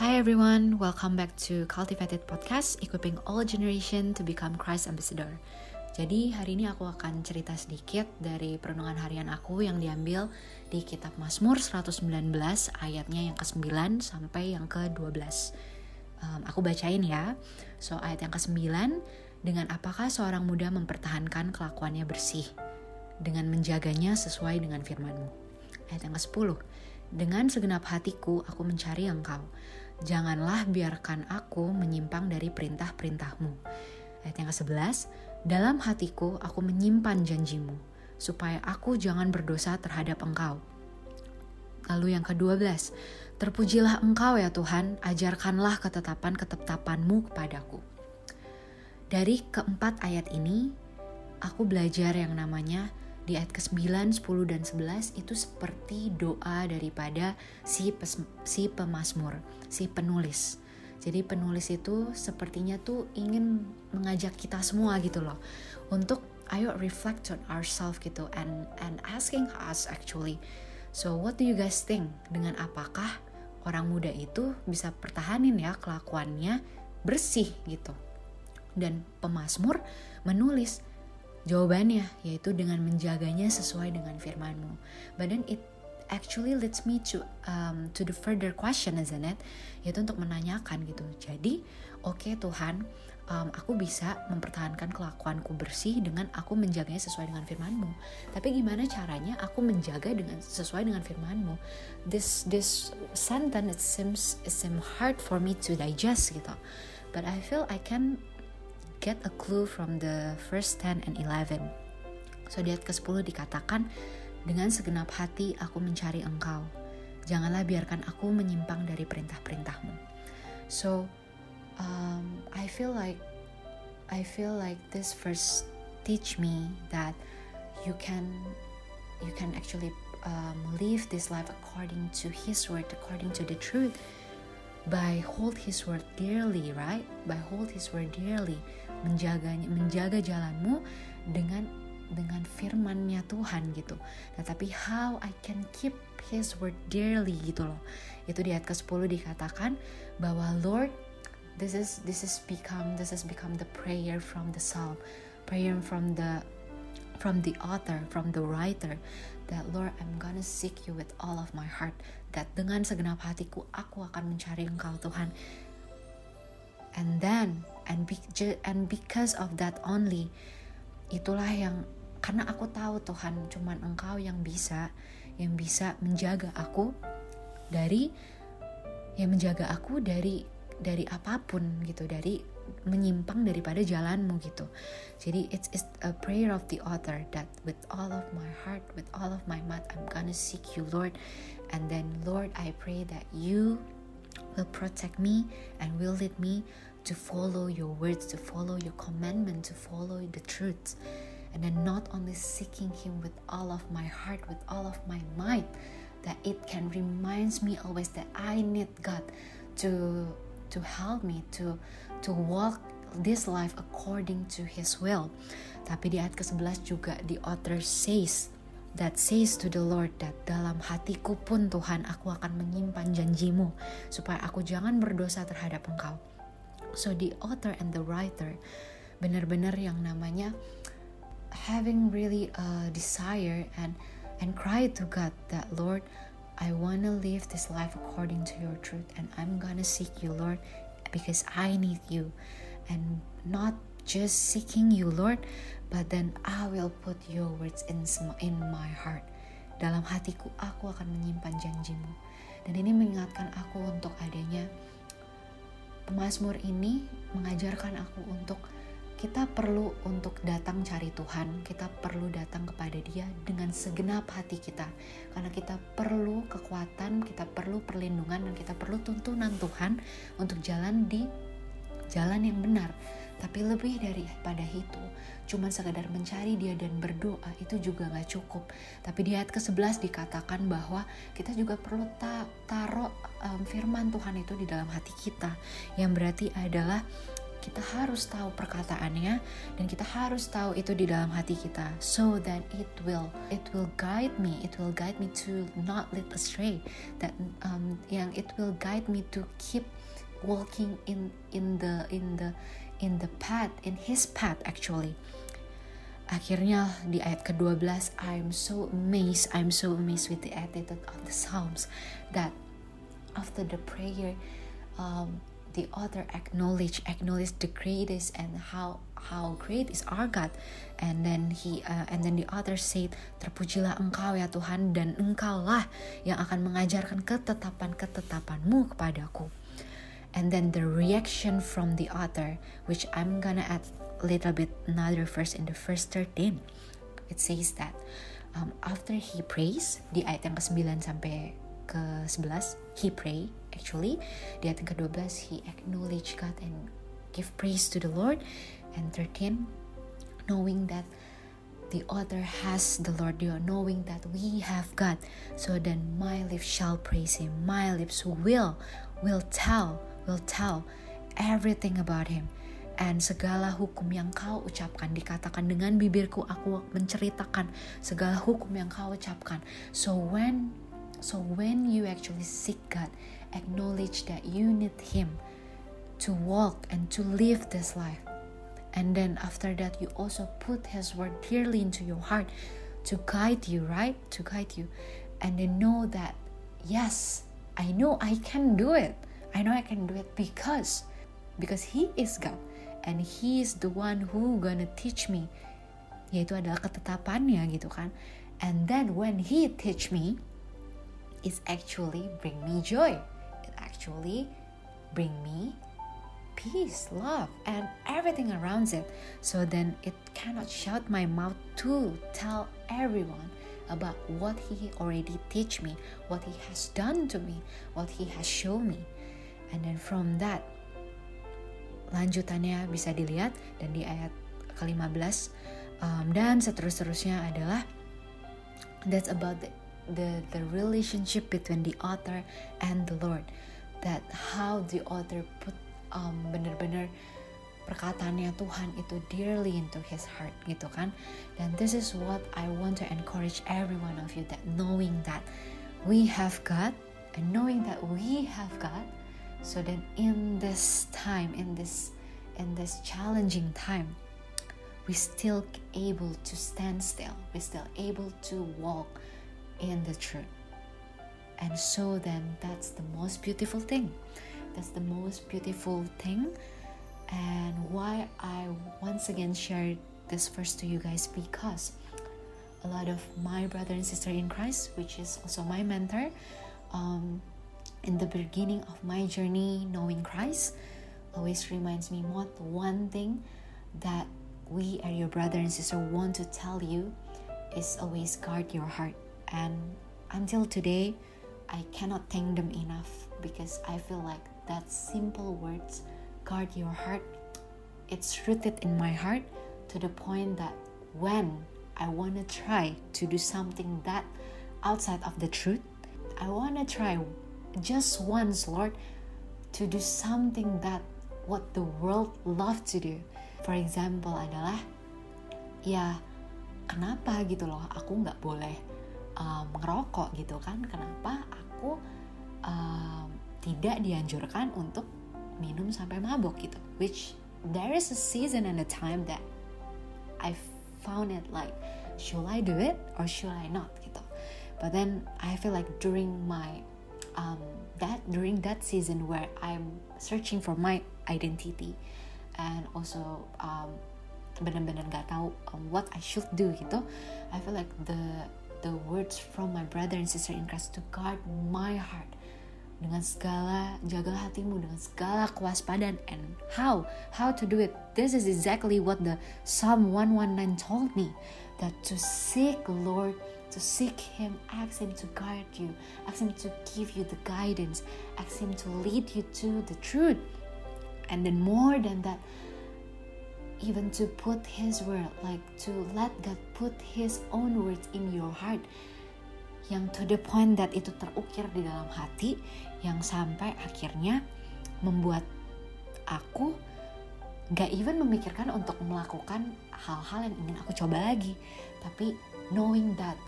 Hi everyone, welcome back to Cultivated Podcast, equipping all generation to become Christ Ambassador. Jadi hari ini aku akan cerita sedikit dari perenungan harian aku yang diambil di kitab Mazmur 119 ayatnya yang ke-9 sampai yang ke-12. Um, aku bacain ya. So ayat yang ke-9, dengan apakah seorang muda mempertahankan kelakuannya bersih? Dengan menjaganya sesuai dengan firmanmu. Ayat yang ke-10, dengan segenap hatiku aku mencari engkau. Janganlah biarkan aku menyimpang dari perintah-perintahmu. Ayat yang ke-11, dalam hatiku aku menyimpan janjimu, supaya aku jangan berdosa terhadap engkau. Lalu yang ke-12, terpujilah engkau ya Tuhan, ajarkanlah ketetapan-ketetapanmu kepadaku. Dari keempat ayat ini, aku belajar yang namanya di ayat ke-9, 10, dan 11 itu seperti doa daripada si, pes, si pemasmur, si penulis. Jadi penulis itu sepertinya tuh ingin mengajak kita semua gitu loh untuk ayo reflect on ourselves gitu and and asking us actually. So what do you guys think dengan apakah orang muda itu bisa pertahanin ya kelakuannya bersih gitu. Dan pemasmur menulis Jawabannya yaitu dengan menjaganya sesuai dengan firmanmu. But then it actually leads me to um, to the further question isn't it? Yaitu untuk menanyakan gitu. Jadi, oke okay, Tuhan, um, aku bisa mempertahankan kelakuanku bersih dengan aku menjaganya sesuai dengan firmanmu. Tapi gimana caranya aku menjaga dengan sesuai dengan firmanmu? This this sentence it seems it seems hard for me to digest gitu. But I feel I can get a clue from the first 10 and 11. So di ayat ke-10 dikatakan, dengan segenap hati aku mencari engkau. Janganlah biarkan aku menyimpang dari perintah-perintahmu. So um, I feel like I feel like this verse teach me that you can you can actually um, live this life according to His word, according to the truth by hold his word dearly, right? By hold his word dearly, menjaganya, menjaga jalanmu dengan dengan firmannya Tuhan gitu. Nah, tapi how I can keep his word dearly gitu loh. Itu di ayat ke-10 dikatakan bahwa Lord this is this is become this has become the prayer from the psalm, prayer from the from the author, from the writer, that Lord, I'm gonna seek you with all of my heart. That dengan segenap hatiku, aku akan mencari Engkau Tuhan. And then, and, be, and because of that only, itulah yang karena aku tahu Tuhan, cuman Engkau yang bisa, yang bisa menjaga aku dari, yang menjaga aku dari dari apa pun gitu, dari menyimpang daripada jalanmu gitu. Jadi it's, it's a prayer of the author that with all of my heart, with all of my might, I'm gonna seek you, Lord. And then, Lord, I pray that you will protect me and will lead me to follow your words, to follow your commandment, to follow the truth. And then not only seeking him with all of my heart, with all of my might, that it can reminds me always that I need God to to help me to to walk this life according to his will. Tapi di ayat ke-11 juga the author says that says to the Lord that dalam hatiku pun Tuhan aku akan menyimpan janjimu supaya aku jangan berdosa terhadap engkau. So the author and the writer benar-benar yang namanya having really a desire and and cry to God that Lord I want to live this life according to your truth, and I'm gonna seek you, Lord, because I need you. And not just seeking you, Lord, but then I will put your words in, in my heart. Dalam hatiku, aku akan menyimpan janjimu. Dan ini mengingatkan aku untuk adanya pemazmur ini mengajarkan aku untuk kita perlu untuk datang cari Tuhan, kita perlu datang kepada Dia dengan segenap hati kita, karena kita perlu kekuatan, kita perlu perlindungan, dan kita perlu tuntunan Tuhan untuk jalan di jalan yang benar. Tapi lebih daripada itu, cuma sekadar mencari dia dan berdoa itu juga gak cukup. Tapi di ayat ke-11 dikatakan bahwa kita juga perlu ta taruh um, firman Tuhan itu di dalam hati kita. Yang berarti adalah kita harus tahu perkataannya dan kita harus tahu itu di dalam hati kita so that it will it will guide me it will guide me to not lead astray that um, yang it will guide me to keep walking in in the in the in the path in his path actually. Akhirnya di ayat ke-12 I'm so amazed I'm so amazed with the attitude of the psalms that after the prayer um, the author acknowledge acknowledge the greatest and how how great is our God. And then he uh, and then the author said terpujilah engkau ya Tuhan dan engkaulah yang akan mengajarkan ketetapan-ketetapanmu kepadaku and then the reaction from the author which I'm gonna add a little bit another verse in the first 13 it says that um, after he prays di ayat yang ke-9 sampai ke-11 he pray actually. Di ayat yang ke-12 he acknowledge God and give praise to the Lord. And 13 knowing that the author has the Lord you knowing that we have God. So then my lips shall praise him. My lips will will tell will tell everything about him and segala hukum yang kau ucapkan dikatakan dengan bibirku aku menceritakan segala hukum yang kau ucapkan so when So when you actually seek God, acknowledge that you need Him to walk and to live this life. And then after that, you also put His word clearly into your heart to guide you, right? To guide you. And then know that, yes, I know I can do it. I know I can do it because because He is God and He is the one who gonna teach me. Yaitu adalah ketetapannya gitu kan. And then when He teach me, is actually bring me joy. It actually bring me peace, love, and everything around it. So then it cannot shut my mouth to tell everyone about what he already teach me, what he has done to me, what he has shown me. And then from that, lanjutannya bisa dilihat dan di ayat ke-15 um, dan seterus-terusnya adalah that's about the the the relationship between the author and the Lord. That how the author put um, bener-bener perkataannya Tuhan itu dearly into his heart gitu kan. Dan this is what I want to encourage every one of you that knowing that we have God and knowing that we have God so then in this time in this in this challenging time we still able to stand still we still able to walk in the truth. And so then that's the most beautiful thing. That's the most beautiful thing. And why I once again shared this verse to you guys because a lot of my brother and sister in Christ, which is also my mentor, um, in the beginning of my journey knowing Christ, always reminds me what one thing that we and your brother and sister want to tell you is always guard your heart. And until today i cannot thank them enough because i feel like that simple words guard your heart it's rooted in my heart to the point that when i want to try to do something that outside of the truth i want to try just once lord to do something that what the world love to do. For example adalah ya kenapa gitu loh aku nggak boleh um, ngerokok gitu kan? Kenapa aku um, tidak dianjurkan untuk minum sampai mabuk gitu? Which there is a season and a time that I found it like should I do it or should I not gitu? But then I feel like during my um, that during that season where I'm searching for my identity and also um, benar-benar nggak tahu um, what I should do gitu I feel like the the words from my brother and sister in Christ to guard my heart dengan segala jaga hatimu dengan segala kewaspadaan and how how to do it. This is exactly what the Psalm 119 told me that to seek Lord to seek him ask him to guide you ask him to give you the guidance ask him to lead you to the truth. And then more than that even to put His word, like to let God put His own words in your heart, yang to the point that itu terukir di dalam hati, yang sampai akhirnya membuat aku nggak even memikirkan untuk melakukan hal-hal yang ingin aku coba lagi. Tapi knowing that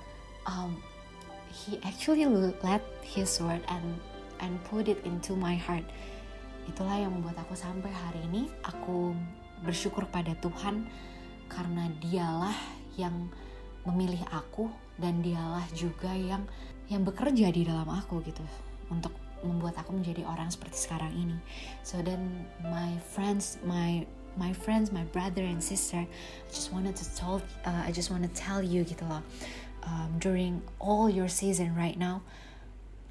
um, he actually let his word and and put it into my heart itulah yang membuat aku sampai hari ini aku bersyukur pada Tuhan karena dialah yang memilih aku dan dialah juga yang yang bekerja di dalam aku gitu untuk membuat aku menjadi orang seperti sekarang ini. So then my friends, my my friends, my brother and sister, I just wanted to tell, uh, I just want to tell you gitu loh. Um, during all your season right now,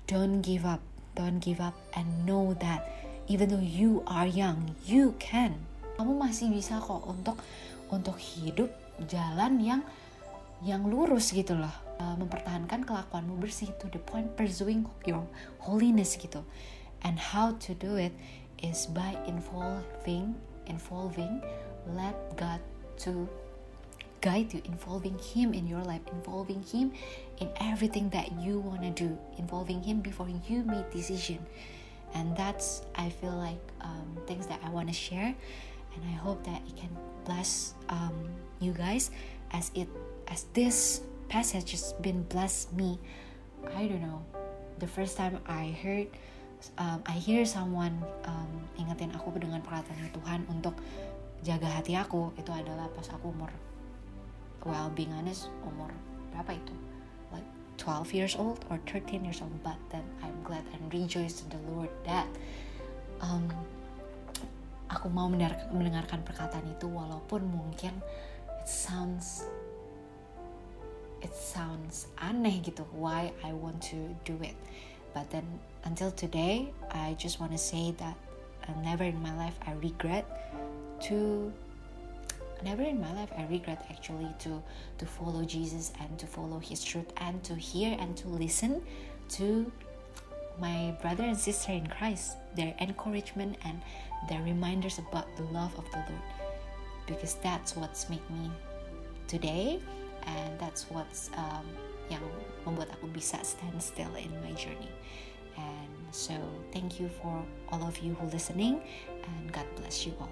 don't give up, don't give up, and know that even though you are young, you can. Kamu masih bisa kok untuk untuk hidup jalan yang yang lurus gitu loh uh, mempertahankan kelakuanmu bersih to the point pursuing your holiness gitu and how to do it is by involving involving let God to guide you involving him in your life involving him in everything that you want to do involving him before you make decision. And that's i feel like um, things that i want to share. And i hope that it can bless um, you guys as it as this passage has been blessed me. I don't know. The first time I heard um, I hear someone um, ingetin aku dengan perkataan Tuhan untuk jaga hati aku itu adalah pas aku umur well being honest umur berapa itu? Like 12 years old or 13 years old. But then I'm glad and rejoice to the Lord that um, aku mau mendengarkan perkataan itu walaupun mungkin it sounds it sounds aneh gitu why I want to do it. But then until today I just want to say that uh, never in my life I regret to never in my life I regret actually to to follow Jesus and to follow his truth and to hear and to listen to my brother and sister in Christ their encouragement and their reminders about the love of the Lord. Because that's what's made me today and that's what's um, yang membuat aku bisa stand still in my journey. And so thank you for all of you who listening and God bless you all